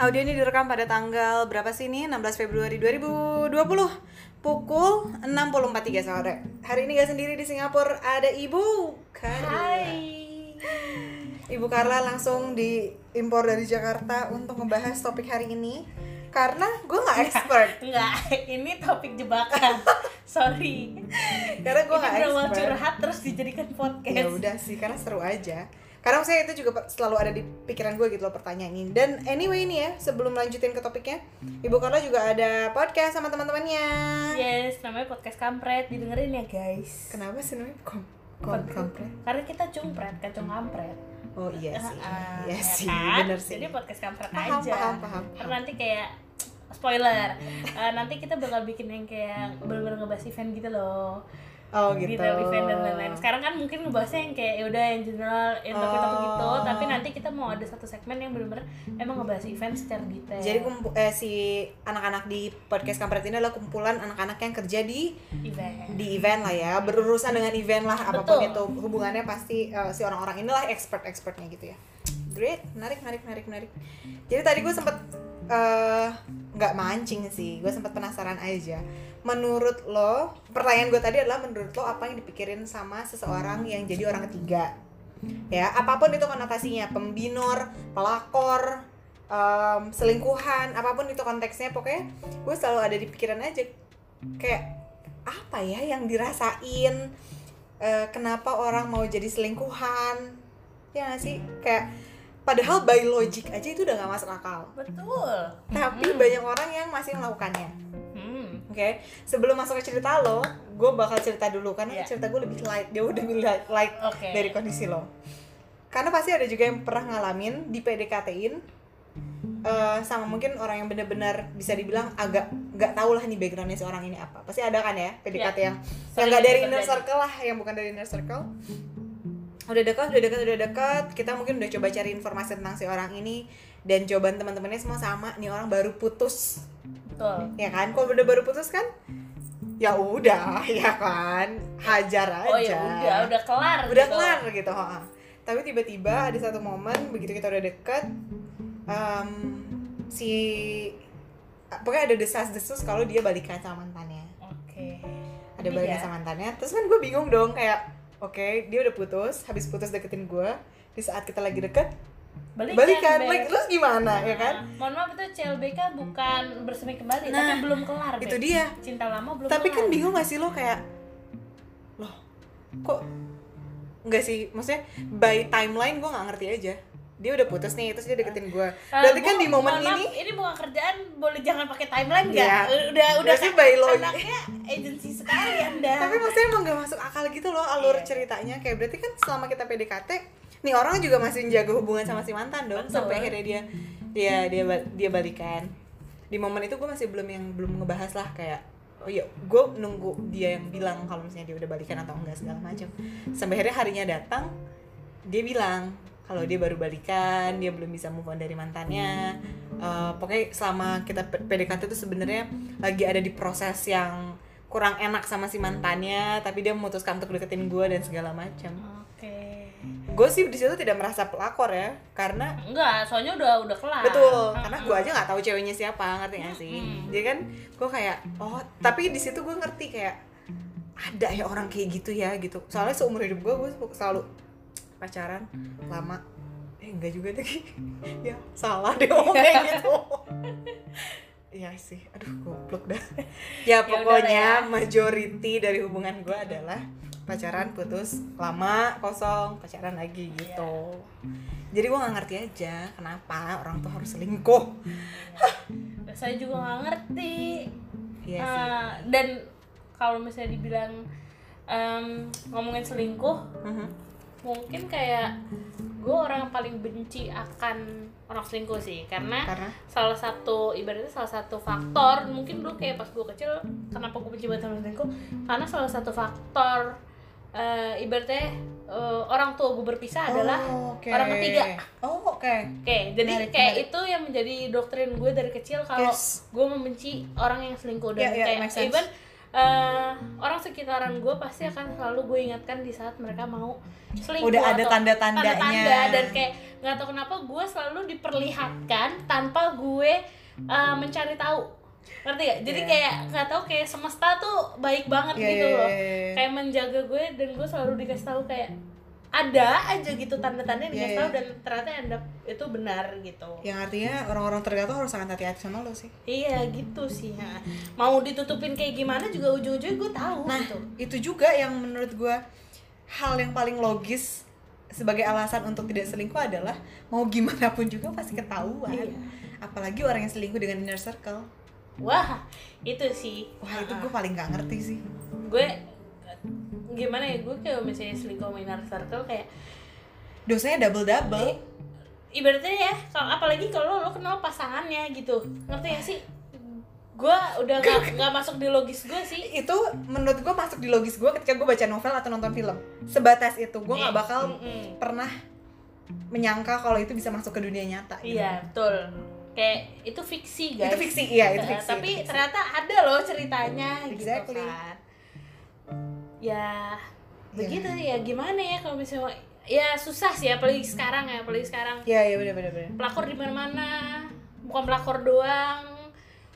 Audio ini direkam pada tanggal berapa sih ini? 16 Februari 2020 pukul 60.43 sore. Hari ini gak sendiri di Singapura ada Ibu Carla. Hai. Ibu Carla langsung diimpor dari Jakarta untuk membahas topik hari ini karena gue nggak expert. Enggak, ini topik jebakan. Sorry. Karena gue nggak expert. curhat terus dijadikan podcast. Ya udah sih, karena seru aja. Karena saya itu juga selalu ada di pikiran gue gitu loh pertanyaan ini. Dan anyway nih ya, sebelum lanjutin ke topiknya, Ibu Carla juga ada podcast sama teman-temannya. Yes, namanya podcast kampret. Didengerin ya, guys. Kenapa sih namanya kom kom kampret? Karena kita cumpret, kacung kampret. Oh iya sih, Ah, iya ya sih, kan? bener sih. Jadi podcast kampret Paham, aja. paham, paham, Karena nanti kayak spoiler. Eh, nanti kita bakal bikin yang kayak bener-bener ngebahas event gitu loh. Oh gitu. Detail event dan lain-lain. Sekarang kan mungkin ngebahasnya yang kayak ya udah yang general, yang topik-topik Oh. gitu. Tapi nanti kita mau ada satu segmen yang bener-bener emang ngebahas event secara detail. Jadi kumpu- eh, si anak-anak di podcast kampret ini adalah kumpulan anak-anak yang kerja di event. di event lah ya, berurusan dengan event lah apa pun Betul. itu hubungannya pasti eh, si orang-orang inilah expert-expertnya gitu ya. Great, menarik, menarik, menarik, menarik. Jadi tadi gue sempet eh, nggak mancing sih, gue sempet penasaran aja. Menurut lo, pertanyaan gue tadi adalah menurut lo apa yang dipikirin sama seseorang yang jadi orang ketiga? Ya, apa pun itu konotasinya, pembinor, pelakor, em, selingkuhan, apa pun itu konteksnya, pokoknya gue selalu ada di pikiran aja. Kayak apa ya yang dirasain? Eh, kenapa orang mau jadi selingkuhan? Ya gak sih? Kayak padahal by logic aja itu udah gak masuk akal. Betul. tapi banyak orang yang masih melakukannya Oke? Sebelum masuk ke cerita lo gue bakal cerita dulu karena Iya. cerita gue lebih light dia udah lebih light, light Oke. dari kondisi lo. Karena pasti ada juga yang pernah ngalamin di PDKT-in eh, sama mungkin orang yang benar-benar bisa dibilang agak nggak tahu lah nih backgroundnya si orang ini apa. Pasti ada kan ya PDKT Iya. yang yang Sering nggak dari inner circle lah yang bukan dari inner circle. Udah dekat udah dekat udah dekat kita mungkin udah coba cari informasi tentang si orang ini dan jawaban teman-temannya semua sama. Nih orang baru putus Betul. ya kan kalau udah baru putus kan ya udah ya kan hajar aja Oh ya udah, udah kelar. udah gitu. kelar gitu ha. tapi tiba-tiba ada satu momen begitu kita udah deket em, si pokoknya ada desas-desus kalau dia balikan sama mantannya Oke. ada Iya. balikan sama mantannya terus kan gue bingung dong kayak oke dia udah putus habis putus deketin gue di saat kita lagi deket Balikan. balikan like, terus gimana ya kan Nah, mohon maaf itu CLBK bukan bersemi kembali, Nah, tapi belum kelar. itu dia Cinta lama belum tapi kan kelar. bingung gak sih lo kayak loh kok enggak sih maksudnya by timeline gue nggak ngerti aja dia udah putus nih terus dia deketin gue Eh, berarti kan Bu, di momen maaf, ini ini bukan kerjaan boleh jangan pakai timeline nggak? Udah udah Berarti kayak by law- anaknya agensi sekali anda. tapi maksudnya emang gak masuk akal gitu loh alur Iya. ceritanya kayak berarti kan selama kita PDKT nih orang juga masih menjaga hubungan sama si mantan dong Betul. sampai akhirnya dia dia dia dia balikan di momen itu gue masih belum yang belum ngebahas lah kayak oh iya gue nunggu dia yang bilang kalau misalnya dia udah balikan atau enggak segala macam sampai akhirnya harinya datang dia bilang kalau dia baru balikan dia belum bisa move on dari mantannya Eh, pokoknya selama kita PDKT itu sebenarnya lagi ada di proses yang kurang enak sama si mantannya tapi dia memutuskan untuk deketin gue dan segala macam Oke. Gue sih di situ tidak merasa pelakor ya karena Enggak, soalnya udah udah kelar. betul Mm-mm. karena gue aja nggak tahu ceweknya siapa ngerti gak sih Mm-mm. jadi kan gue kayak oh tapi di situ gue ngerti kayak ada ya orang kayak gitu ya gitu soalnya seumur hidup gue gue selalu pacaran lama eh enggak juga deh ya salah deh ngomong kayak gitu Iya sih, aduh goblok dah Ya Ya pokoknya ya. majority dari hubungan gue adalah pacaran putus lama kosong pacaran lagi gitu. Jadi gue nggak ngerti aja kenapa orang tuh harus selingkuh. Saya juga nggak ngerti. iya sih. Eh, dan kalau misalnya dibilang em, ngomongin selingkuh, Mhm. mungkin kayak gue orang yang paling benci akan orang selingkuh sih. Karena karena? salah satu ibaratnya salah satu faktor mungkin dulu kayak pas gue kecil kenapa gue benci banget sama selingkuh? Karena salah satu faktor eh, ibaratnya eh, orang tua gue berpisah adalah Oh, oke. orang ketiga. oh oke oke jadi Menarik, kayak menarik. itu yang menjadi doktrin gue dari kecil kalau Yes. gue membenci orang yang selingkuh dan Ya, ya, kayak even eh, orang sekitaran gue pasti akan selalu gue ingatkan di saat mereka mau selingkuh Udah ada atau tanda-tandanya. tanda-tanda dan kayak nggak tahu kenapa gue selalu diperlihatkan tanpa gue eh, mencari tahu ngerti gak? Jadi Iya. kayak nggak tahu kayak semesta tuh baik banget Iya, gitu iya, loh iya, iya. kayak menjaga gue dan gue selalu dikasih tahu kayak ada aja gitu tanda-tanda yang dikasih Iya, tahu iya. dan ternyata end up itu benar gitu yang artinya orang-orang tuh harus sangat hati-hati sama lo sih iya gitu sih ha. mau ditutupin kayak gimana juga ujung-ujungnya gue tahu nah gitu itu juga yang menurut gue hal yang paling logis sebagai alasan untuk tidak selingkuh adalah mau gimana pun juga pasti ketahuan Iya. apalagi orang yang selingkuh dengan inner circle wah itu sih. Wah itu gue paling gak ngerti sih. Gue gimana ya gue kayak misalnya selingkuh sama inner circle kayak dosanya double double ibaratnya ya kalau apalagi kalau lo kenal pasangannya gitu. Ngerti gak sih? Gue udah gak, nggak masuk di logis gue sih. Itu menurut gue masuk di logis gue ketika gue baca novel atau nonton film. Sebatas itu gue nggak Eh, bakal mm-mm. pernah menyangka kalau itu bisa masuk ke dunia nyata gitu. iya betul kayak itu fiksi guys itu fiksi iya itu fiksi tapi itu fiksi. ternyata ada loh ceritanya Exactly. gitu kan ya Iya. begitu ya gimana ya kalau misalnya ya susah sih apalagi sekarang ya apalagi sekarang iya iya benar benar benar pelakor di mana-mana bukan pelakor doang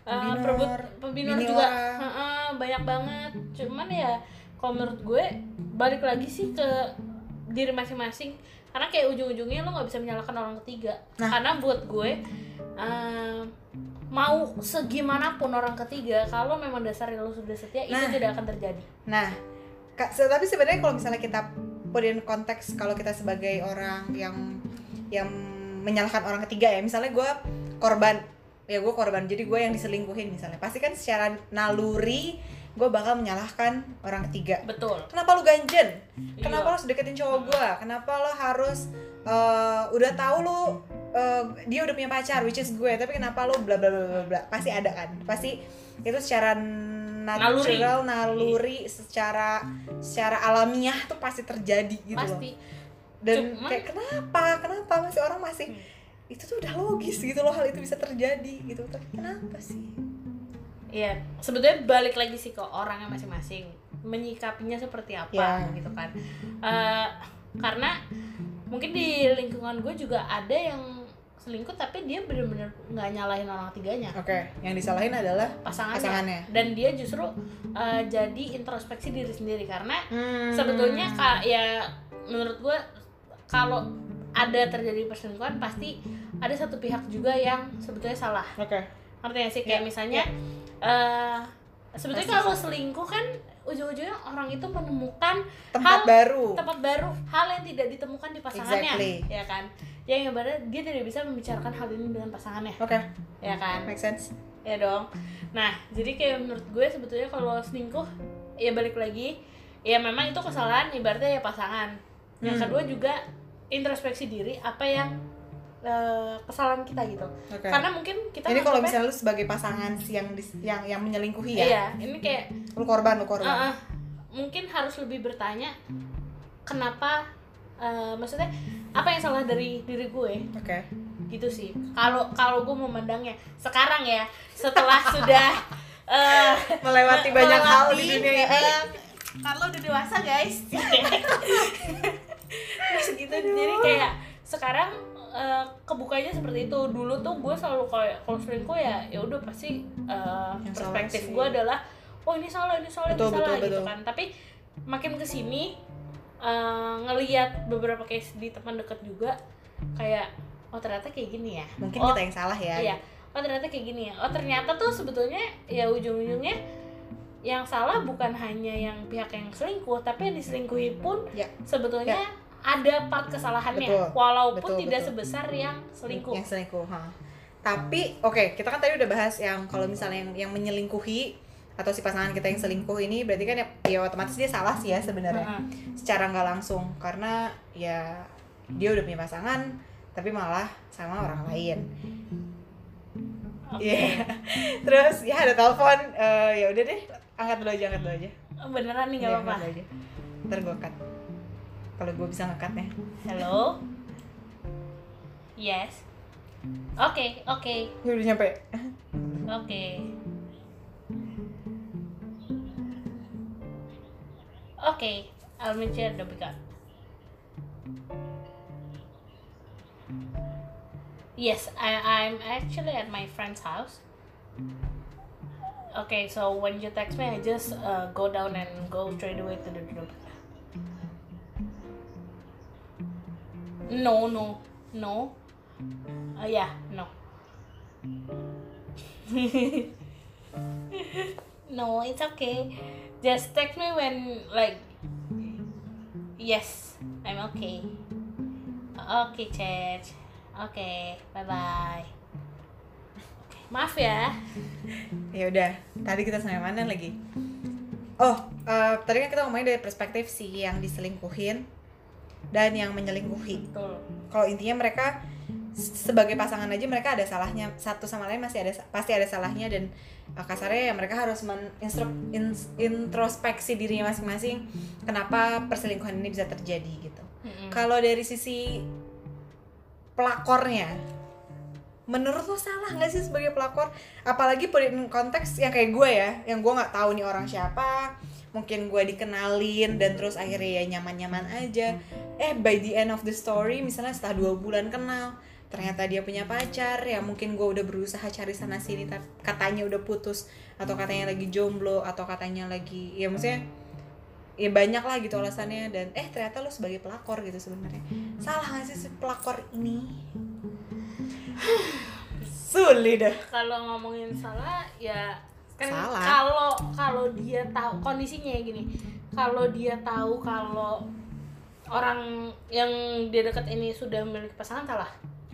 eh, perebut pembinor bini juga orang. heeh, banyak banget cuman ya kalau menurut gue balik lagi sih ke diri masing-masing karena kayak ujung-ujungnya lo nggak bisa menyalahkan orang ketiga. Nah. karena buat gue eh, mau segimanapun orang ketiga kalau memang dasarnya lo sudah setia itu Nah. tidak akan terjadi. Nah, tapi sebenarnya kalau misalnya kita put in konteks kalau kita sebagai orang yang yang menyalahkan orang ketiga ya, misalnya gue korban, ya gue korban, jadi gue yang diselingkuhin misalnya, pasti kan secara naluri gue bakal menyalahkan orang ketiga. betul Kenapa lu ganjen? Kenapa Iya. lu harus deketin cowok gue? Kenapa lo harus eh, udah tahu lu eh, dia udah punya pacar, which is gue, tapi kenapa lu bla bla bla bla bla? Pasti ada kan? Pasti itu secara natural, naluri, secara secara alamiah tuh pasti terjadi gitu loh. pasti Dan Cuman- kayak kenapa? Kenapa masih orang masih itu tuh udah logis gitu loh hal itu bisa terjadi gitu. Tapi kenapa sih? Iya, sebetulnya balik lagi sih ke orangnya masing-masing menyikapinya seperti apa Ya. gitu kan. Eh, karena mungkin di lingkungan gue juga ada yang selingkuh tapi dia bener-bener nggak nyalahin orang tiganya Oke, yang disalahin adalah pasangannya. Pasangannya. dan dia justru eh, jadi introspeksi diri sendiri karena Hmm. sebetulnya kak ya menurut gue kalau ada terjadi perselingkuhan pasti ada satu pihak juga yang sebetulnya salah Oke. ngerti gak sih kayak Ya, misalnya eh sebetulnya kalau selingkuh kan ujung-ujungnya orang itu menemukan Tempat hal- baru. tempat baru hal yang tidak ditemukan di pasangannya Exactly. ya kan yang ibaratnya dia tidak bisa membicarakan hal ini dengan pasangannya Oke, ya kan make sense. ya dong nah jadi kayak menurut gue sebetulnya kalau selingkuh ya balik lagi ya memang itu kesalahan ibaratnya ya pasangan yang Hmm. kedua juga introspeksi diri apa yang eh, kesalahan kita gitu Oke. karena mungkin kita Ini kalau misalnya lu sebagai pasangan yang yang yang menyelingkuhi ya. iya ini kayak Lu korban, lu korban. uh, uh, mungkin harus lebih bertanya kenapa eh, maksudnya apa yang salah dari diri gue Oke. gitu sih kalau kalau gue memandangnya sekarang ya setelah sudah eh, Melewati banyak hal di melewati, dunia ini. Carlo udah dewasa guys terus gitu jadi kayak sekarang eh, kebukanya seperti itu dulu tuh gue selalu kayak kalau selingkuh ya ya udah pasti Yang salah perspektif gue adalah oh ini salah ini salah Betul, ini salah betul, gitu betul. kan tapi makin ke sini eh, ngelihat beberapa case di teman dekat juga kayak oh ternyata kayak gini ya Mungkin oh, kita yang salah ya. Iya. Oh ternyata kayak gini ya. Oh ternyata tuh sebetulnya ya ujung-ujungnya yang salah bukan hanya yang pihak yang selingkuh, tapi yang diselingkuhi pun Ya. sebetulnya ada part kesalahannya, Betul. walaupun Betul, tidak betul. sebesar yang selingkuh. Yang selingkuh, ha. Tapi oke, kita kan tadi udah bahas yang kalau misalnya yang yang menyelingkuhi atau si pasangan kita yang selingkuh ini berarti kan ya, ya otomatis dia salah sih ya sebenarnya. Heeh. Secara nggak langsung karena ya dia udah punya pasangan tapi malah sama orang lain. Oke. Iya. Terus ya ada telepon eh, ya udah deh, angkat dulu aja, angkat dulu aja. Oh, Beneran nih Iya, gak angkat apa-apa. Ntar gue cut. Kalau gue bisa ngekatnya. Halo. Yes. Oke, oke, Ya udah nyampe. oke. Okay, I'll meet you at the pickup. Yes, I, I'm actually at my friend's house. Okay, so when you text me, I just uh, go down and go straight away to the door. No, no, no. Uh, yeah, no. no, it's okay. Just text me when like yes, I'm okay. Oke, Cec. Oke, bye bye. Maaf ya. ya udah tadi kita sampai mana lagi oh eh, tadi kan kita ngomongin dari perspektif si yang diselingkuhin dan yang menyelingkuhi Betul. kalau intinya mereka sebagai pasangan aja mereka ada salahnya satu sama lain masih ada pasti ada salahnya dan uh, kasarnya ya mereka harus introspeksi dirinya masing-masing kenapa perselingkuhan ini bisa terjadi gitu Mm-mm. kalau dari sisi pelakornya menurut lo salah nggak sih sebagai pelakor apalagi put in konteks yang kayak gue ya yang gue nggak tahu nih orang siapa mungkin gue dikenalin dan terus akhirnya ya nyaman-nyaman aja. Eh by the end of the story misalnya setelah dua bulan kenal ternyata dia punya pacar ya mungkin gue udah berusaha cari sana sini tapi katanya udah putus atau katanya lagi jomblo atau katanya lagi ya maksudnya ya banyak lah gitu alasannya. Dan eh ternyata lo sebagai pelakor gitu sebenarnya. Salah nggak sih si pelakor ini? Sulit dah. Kalau ngomongin salah ya Salah. kalau kalau dia tahu kondisinya ya gini. Kalau dia tahu kalau orang yang dia dekat ini sudah memiliki pasangan salah.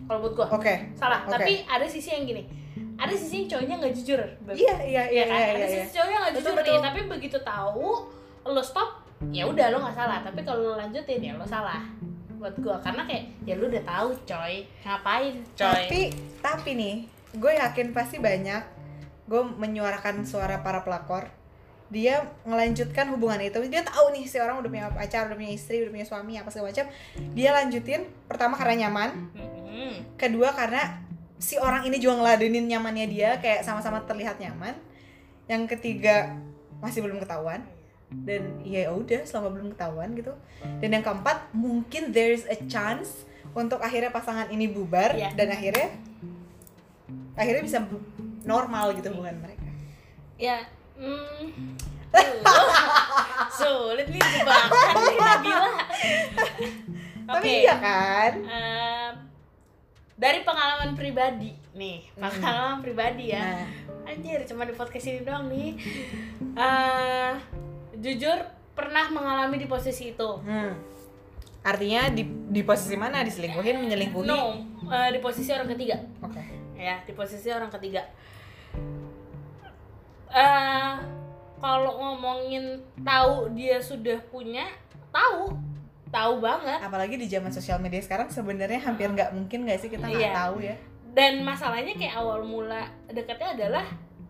Kalau buat gua oke salah. Oke. Tapi ada sisi yang gini. Ada sisi yang cowoknya nggak jujur. Iya iya iya Iya kan? iya ada iya, sisi cowoknya nggak jujur betul. nih, tapi begitu tahu lo stop, ya udah lo nggak salah. Tapi kalau lo lanjutin ya lo salah. Buat gua karena kayak ya lo udah tahu coy, ngapain coy. tapi tapi nih gue yakin pasti banyak gue menyuarakan suara para pelakor. Dia ngelanjutkan hubungan itu. Dia tahu nih si orang udah punya pacar udah punya istri udah punya suami apa segala macam. Dia lanjutin pertama karena nyaman. Kedua karena si orang ini juga ngeladenin nyamannya dia kayak sama-sama terlihat nyaman. Yang ketiga masih belum ketahuan. Dan ya udah selama belum ketahuan gitu. Dan yang keempat mungkin there's a chance untuk akhirnya pasangan ini bubar Iya. dan akhirnya akhirnya bisa normal gitu hubungan mereka Ya, mm, sulit nih jebakan nih Nabila. tapi Oke, iya kan em, dari pengalaman pribadi nih, pengalaman pribadi ya. nah Anjir, cuma di podcast ini doang nih. Eh, jujur pernah mengalami di posisi itu. hmm. artinya di di posisi mana diselingkuhin menyelingkuhi No, eh, di posisi orang ketiga. oke ya di posisi orang ketiga. Eh kalau ngomongin tahu dia sudah punya tahu. Tahu banget. Apalagi di zaman sosial media sekarang sebenarnya hampir nggak mungkin nggak sih kita nggak Iya. tahu ya? Dan masalahnya kayak awal mula dekatnya adalah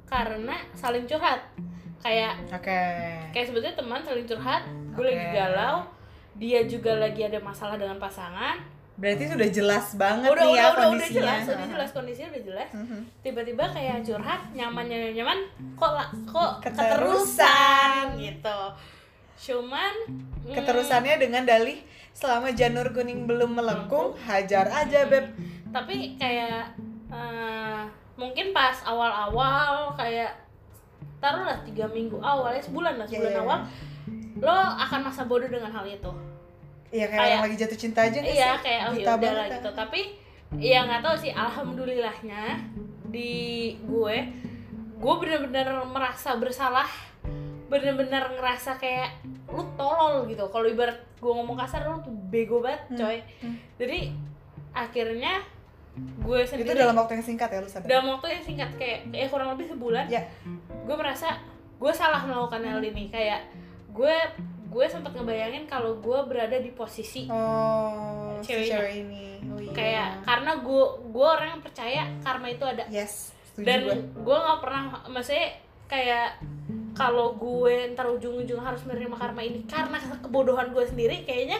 karena saling curhat. Kayak oke. kayak sebetulnya teman saling curhat gue lagi Oke. galau dia juga lagi ada masalah dengan pasangan berarti sudah jelas banget udah nih udah ya udah udah kondisinya. jelas udah jelas kondisinya udah jelas. Mhm. tiba-tiba kayak curhat nyaman nyaman nyaman kok kok Keterusan. keterusan gitu. Cuman mm, keterusannya dengan dalih selama janur kuning belum melengkung hajar aja beb. Tapi kayak eh, mungkin pas awal-awal kayak taruhlah tiga minggu awal ya sebulan lah sebulan iya, awal lo akan masa bodoh dengan hal itu Iya kayak, Kayak- orang lagi jatuh cinta aja nggak iya sih? kayak oh ya udah gitu tapi ya nggak tahu sih alhamdulillahnya di gue gue bener-bener merasa bersalah bener-bener ngerasa kayak lu tolol gitu kalau ibarat gue ngomong kasar lu tuh bego banget Hmm. coy Hmm. jadi akhirnya gue itu sendiri dalam waktu yang singkat ya lu sadar dalam waktu yang singkat kayak kayak kurang lebih sebulan ya gue merasa gue salah melakukan hal ini kayak gue gue sempat ngebayangin kalau gue berada di posisi oh si Ceweknya. cewek ini oh, iya. kayak karena gue gue orang yang percaya karma itu ada yes setuju dan gue nggak pernah maksudnya kayak kalau gue ntar ujung-ujung harus menerima karma ini karena kebodohan gue sendiri kayaknya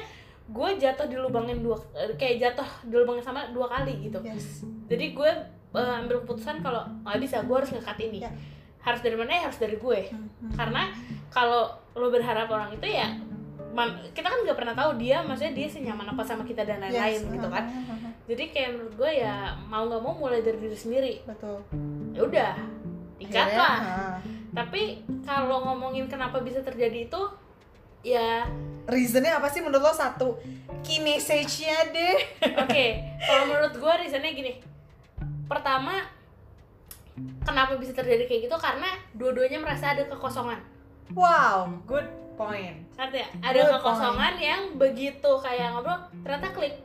gue jatuh di lubangin dua eh, kayak jatuh di lubang yang sama dua kali gitu yes jadi gue eh, ambil keputusan kalau nggak bisa gue harus ngekat ini Ya. Harus dari mana ya harus dari gue. Hmm, hmm. karena kalau lo berharap orang itu ya man- kita kan nggak pernah tahu dia maksudnya dia senyaman apa sama kita dan lain-lain Yes. gitu kan. Jadi kayak menurut gue ya mau nggak mau mulai dari diri sendiri. Betul. Ya udah ikat lah. tapi kalau ngomongin kenapa bisa terjadi itu ya reasonnya apa sih menurut lo? Satu key message-nya deh. Oke kalau menurut gue reasonnya gini. Pertama kenapa bisa terjadi kayak gitu karena dua-duanya merasa ada kekosongan wow good point Ngerti ya? Ada Good kekosongan yang begitu kayak ngobrol ternyata klik.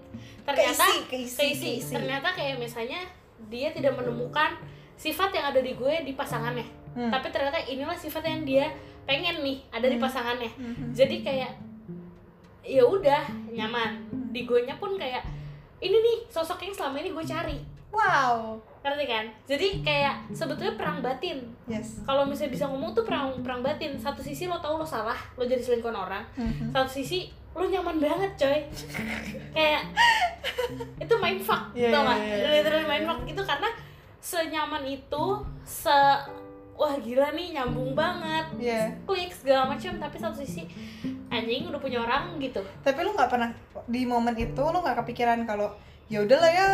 Ternyata Keisi, keisi, keisi. keisi. Ternyata kayak misalnya dia tidak menemukan sifat yang ada di gue di pasangannya. Hmm. Tapi ternyata inilah sifat yang dia pengen nih ada di Hmm. pasangannya. Mhm. Jadi kayak ya udah nyaman. Di gue nya pun kayak ini nih sosok yang selama ini gue cari. wow Ngerti kan? Jadi kayak sebetulnya perang batin. yes Kalau misalnya bisa ngomong tuh perang perang batin. Satu sisi lo tahu lo salah, lo jadi selingkuhan orang Mhm. satu sisi lu nyaman banget coy kayak itu mindfuck Iya, tau iya, gak? iya, iya. literally mindfuck itu karena senyaman itu se wah gila nih nyambung banget Iya. klik segala macam tapi satu sisi anjing udah punya orang gitu tapi lu nggak pernah di momen itu lu nggak kepikiran kalau ya udahlah ya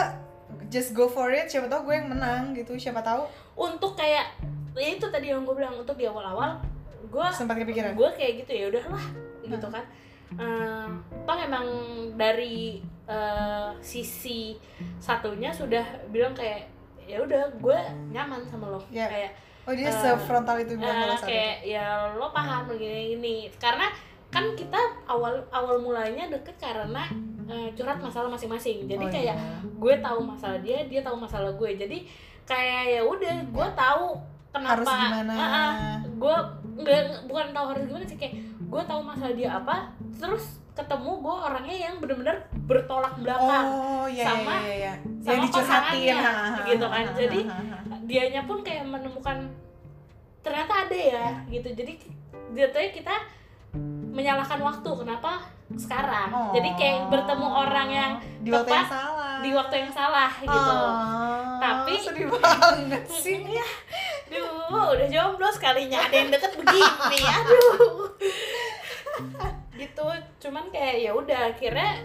just go for it. Siapa tahu gue yang menang gitu siapa tahu. Untuk kayak ya itu tadi yang gue bilang untuk di awal-awal gue sempat kepikiran? gue kayak gitu ya udahlah gitu kan. Eh, toh emang dari eh, sisi satunya sudah bilang kayak ya udah gue nyaman sama lo. Ya. kayak oh dia Eh, sefrontal itu bilang kalau saat itu. kayak ya lo paham gini gini karena kan kita awal awal mulanya deket karena eh, curhat masalah masing-masing. Jadi Oh, kayak iya. gue tahu masalah dia dia tahu masalah gue. Jadi kayak ya udah gue tahu kenapa Harus gimana. Ah, ah, gue nggak bukan tahu harus gimana sih kayak gue tahu masalah dia apa terus ketemu gue orangnya yang bener-bener bertolak belakang oh iya sama- iya iya sama yang pasangannya, ha, gitu kan. Jadi, dianya pun kayak menemukan ternyata ada ya gitu. Jadi jatuhnya kita menyalahkan waktu. Kenapa sekarang. Oh. jadi kayak bertemu orang yang di waktu yang tepat salah. di waktu yang salah gitu. Oh, Tapi- sedih banget sih. Ya Duh, udah jomblo sekalinya. Ada yang deket begini. Aduh. Gitu. Cuman kayak ya udah akhirnya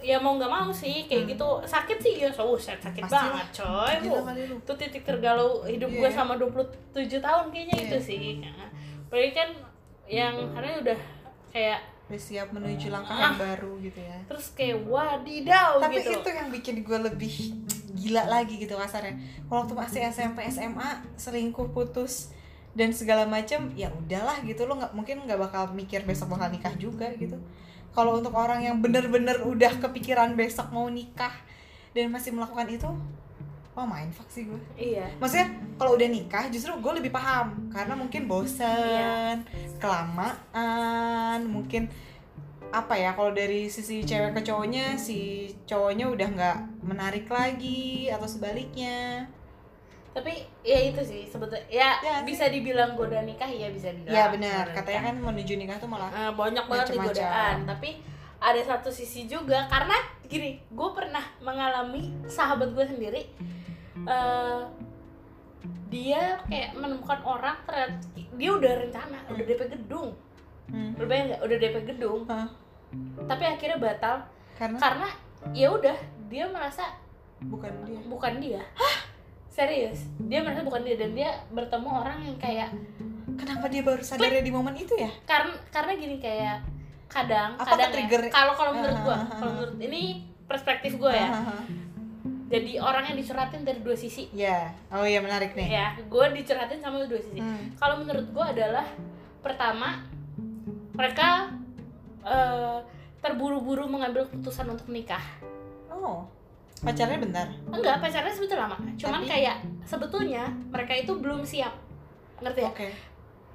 ya mau nggak mau sih kayak gitu. Sakit sih ya so sakit, sakit Pasti banget coy. Itu titik tergalau hidup Iya. gue sama 27 tahun kayaknya Iya. itu sih. Nah, apalagi kan yang karena udah kayak udah siap menuju langkah Ah. yang baru gitu ya. Terus kayak wadidaw tapi gitu itu yang bikin gue lebih gila lagi gitu kasarnya. Kalau waktu masih SMP SMA selingkuh putus dan segala macam ya udahlah gitu. Lo nggak mungkin nggak bakal mikir besok bakal nikah juga gitu. Kalau untuk orang yang bener-bener udah kepikiran besok mau nikah dan masih melakukan itu wah main fuck sih gue. Iya. Maksudnya kalau udah nikah justru gue lebih paham. Karena mungkin bosen Iya. kelamaan mungkin apa ya kalau dari sisi cewek ke cowoknya si cowoknya udah nggak menarik lagi atau sebaliknya. Tapi ya itu sih sebetulnya ya, Ya sih. bisa dibilang gue udah nikah ya bisa dibilang. Ya benar. Katanya nikah. kan menuju nikah tuh malah Eh, banyak banget godaan. Tapi ada satu sisi juga karena gini gue pernah mengalami sahabat gue sendiri eh dia kayak menemukan orang ternyata dia udah rencana udah DP gedung. Hmm, bayang nggak? Udah DP gedung. Hah? tapi akhirnya batal. Karena? Karena ya udah dia merasa bukan dia. Bukan dia. Serius. Dia merasa bukan dia dan dia bertemu orang yang kayak kenapa dia baru sadarnya di momen itu ya? Karena karena gini kayak kadang Apa kadang ya, kalau kalau menurut gua kalau menurut ini perspektif gua ya. Jadi orang yang dicurhatin dari dua sisi. Ya oh iya menarik nih. Ya gua dicurhatin sama dua sisi. Hmm. kalau menurut gua adalah pertama mereka eh, terburu-buru mengambil keputusan untuk nikah. Oh pacarnya bentar? Enggak pacarnya sebetulnya lama. Cuman Tapi- kayak sebetulnya mereka itu belum siap. Ngerti ya? Oke.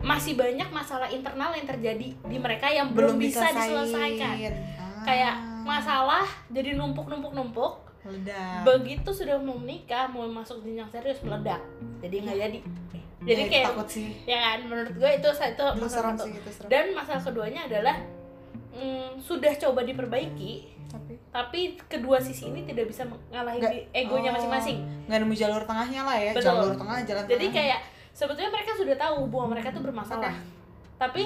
Masih banyak masalah internal yang terjadi di mereka yang belum, bisa diselesaikan. Ah. kayak masalah jadi numpuk numpuk numpuk meledak. Begitu sudah mau menikah mau masuk jenjang serius meledak. Jadi nggak jadi. Jadi Ya, kayak takut sih. ya kan menurut gue itu itu masalah satu. sih itu serem. Dan masalah keduanya adalah mm, sudah coba diperbaiki tapi? tapi kedua sisi ini tidak bisa mengalahin Nggak- di- egonya oh, masing-masing. nggak nemu jalur tengahnya lah ya Betul. jalur tengah jalan jadi tengah. kayak sebetulnya mereka sudah tahu hubungan mereka tuh bermasalah. Oke. tapi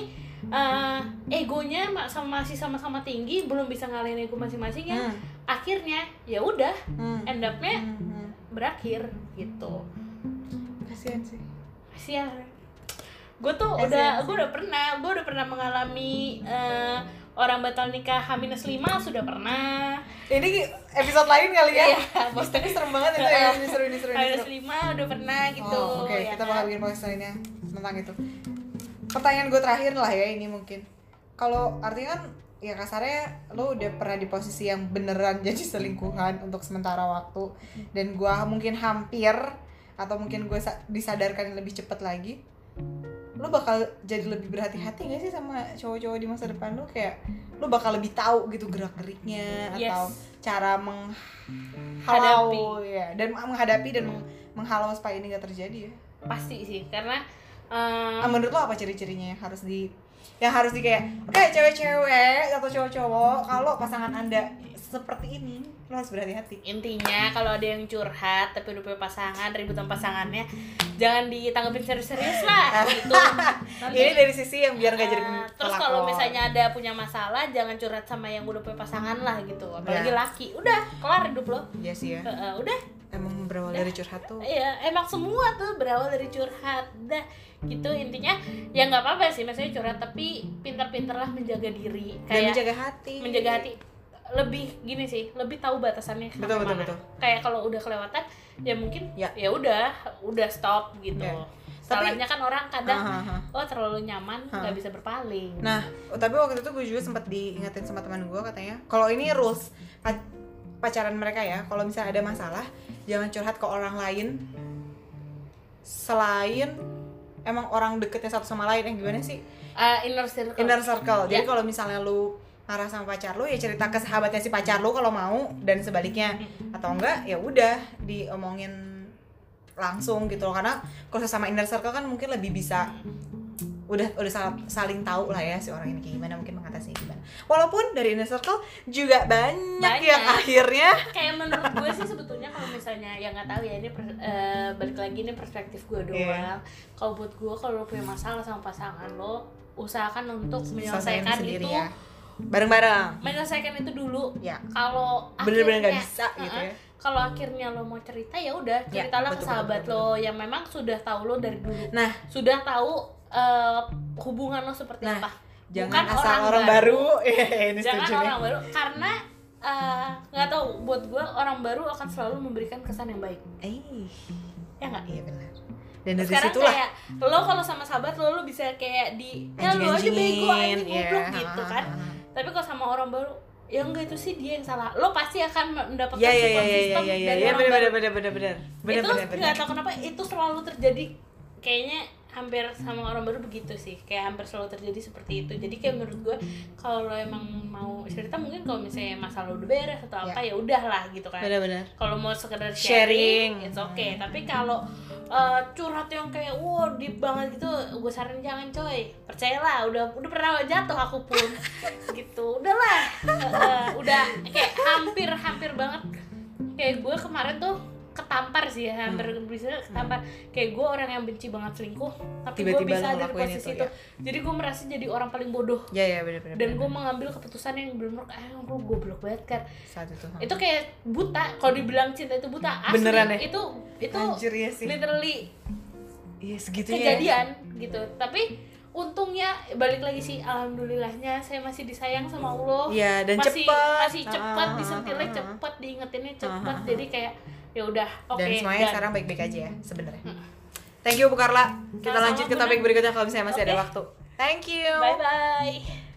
eh, egonya ma- sama masih sama-sama tinggi belum bisa ngalahin ego masing-masing ya. Hmm. Akhirnya ya udah Hmm. end up-nya Hmm, hmm. berakhir gitu. Kasihan sih. Kasihan gue tuh Kasihan udah gue udah pernah gue udah pernah mengalami eh, orang batal nikah H-5 sudah pernah. Ini episode lain kali ya? Iya, Bos, tapi serem banget itu. Ya ini seru ini seru ini H-5 seru udah pernah gitu. oh, oke. Ya kita kan? bakal bikin podcast lainnya tentang itu. Pertanyaan gue terakhir lah ya ini mungkin kalau artinya kan ya kasarnya lo udah pernah di posisi yang beneran jadi selingkuhan untuk sementara waktu. Dan gue mungkin hampir atau mungkin gue disadarkan lebih cepat lagi lo bakal jadi lebih berhati-hati gak sih sama cowok-cowok di masa depan lo? Kayak lo bakal lebih tahu gitu gerak geriknya Yes. atau cara menghalau ya. Dan menghadapi dan meng- menghalau supaya ini gak terjadi ya. Pasti sih karena Ah, menurut lo apa ciri-cirinya yang harus di yang harus di kayak kayak cewek-cewek atau cowok-cowok kalau pasangan anda seperti ini lo harus berhati-hati. Intinya kalau ada yang curhat tapi udah punya pasangan ribut sama pasangannya jangan ditanggapin serius-serius lah gitu. Nanti- ini dari sisi yang biar gak jadi Eh, terus kalau misalnya ada punya masalah jangan curhat sama yang udah punya pasangan lah gitu. Apalagi Ya. laki udah kelar hidup lo. Iya sih ya. Eh, eh, udah berawal dari curhat tuh Iya, emang semua tuh berawal dari curhat. Dah, gitu intinya ya nggak apa-apa sih maksudnya curhat tapi pintar-pintarlah menjaga diri dan kayak menjaga hati menjaga hati lebih gini sih lebih tahu batasannya Betul, betul, mana. betul. kayak kalau udah kelewatan ya mungkin Ya. ya udah udah stop gitu Ya. salahnya kan orang kadang Ah, ah, ah. oh terlalu nyaman nggak bisa berpaling Nah, tapi waktu itu gue juga sempat diingetin sama teman gue katanya, kalau ini rules pacaran mereka ya, kalau misalnya ada masalah, jangan curhat ke orang lain selain emang orang deketnya satu sama lain yang gimana sih? Ah, inner circle Inner circle. Jadi Ya. kalau misalnya lu marah sama pacar lu ya cerita ke sahabatnya si pacar lu kalau mau dan sebaliknya atau enggak ya udah diomongin langsung gitu loh karena kalau sama inner circle kan mungkin lebih bisa udah udah sal- saling tahu lah ya si orang ini kayak gimana mungkin mengatasinya gimana. Walaupun dari inner circle juga banyak, Banyak. yang akhirnya kayak menurut gue sih sebetulnya kalau misalnya yang nggak tahu ya ini per- eh, balik lagi ini perspektif gue doang. Iya. kalau buat gue kalau lo punya masalah sama pasangan lo usahakan untuk menyelesaikan sendiri itu ya. Bareng-bareng. Menyelesaikan itu dulu. Ya kalau bener-bener nggak bisa gitu uh-uh, ya. Kalau akhirnya lo mau cerita ya udah Ya, ceritalah ke betul, sahabat betul, lo yang memang sudah tahu lo dari dulu. Nah. Sudah tahu eh, hubungan lo seperti Nah, apa? jangan Bukan asal orang, baru, Eh, ini jangan setuju nih. orang baru karena eh, nggak tahu buat gue orang baru akan selalu memberikan kesan yang baik. Eh ya nggak? Iya benar. Dan dari sekarang situlah kayak lo kalau sama sahabat lo lo bisa kayak di ya lo aja bego anjing iya. goblok gitu kan. Tapi kalau sama orang baru ya enggak itu sih dia yang salah. Lo pasti akan mendapatkan support ya ya system ya ya dari ya orang benar baru. benar benar benar benar benar itu nggak tahu kenapa itu selalu terjadi. Kayaknya hampir sama orang baru begitu sih. Kayak hampir selalu terjadi seperti itu. Jadi kayak menurut gue kalau lo emang mau cerita mungkin kalau misalnya masalah udah beres atau apa ya udahlah gitu kan. Benar benar kalau mau sekedar Sharing. sharing, it's okay. Tapi kalau uh, curhat yang kayak wow deep banget gitu gue saranin jangan coy. Percayalah udah udah pernah jatuh aku pun. Gitu udahlah Uh, udah kayak hampir hampir banget. Kayak gue kemarin tuh ketampar sih ya hampir bisa ketampar. Kayak gue orang yang benci banget selingkuh tapi gue bisa ada di posisi itu, itu. ya. jadi gue merasa jadi orang paling bodoh. Ya ya benar benar dan gue mengambil keputusan yang benar-benar ah gue goblok banget kan saat itu itu kayak buta. Kalau dibilang cinta itu buta asli. Beneran ya? itu itu anjir ya sih. literally iya ya. kejadian gitu. Tapi untungnya balik lagi sih alhamdulillahnya saya masih disayang sama Allah. Iya, dan masih cepet. masih cepat Ah, disentilnya ah, ah, cepet diingetinnya Ah, cepet. ah, ah. jadi kayak ya udah oke dan semuanya dan- sekarang baik-baik aja ya sebenarnya. Thank you Bu Carla kita Sama-sama, lanjut ke topik berikutnya kalau misalnya masih ada Oke. waktu. Thank you. Bye bye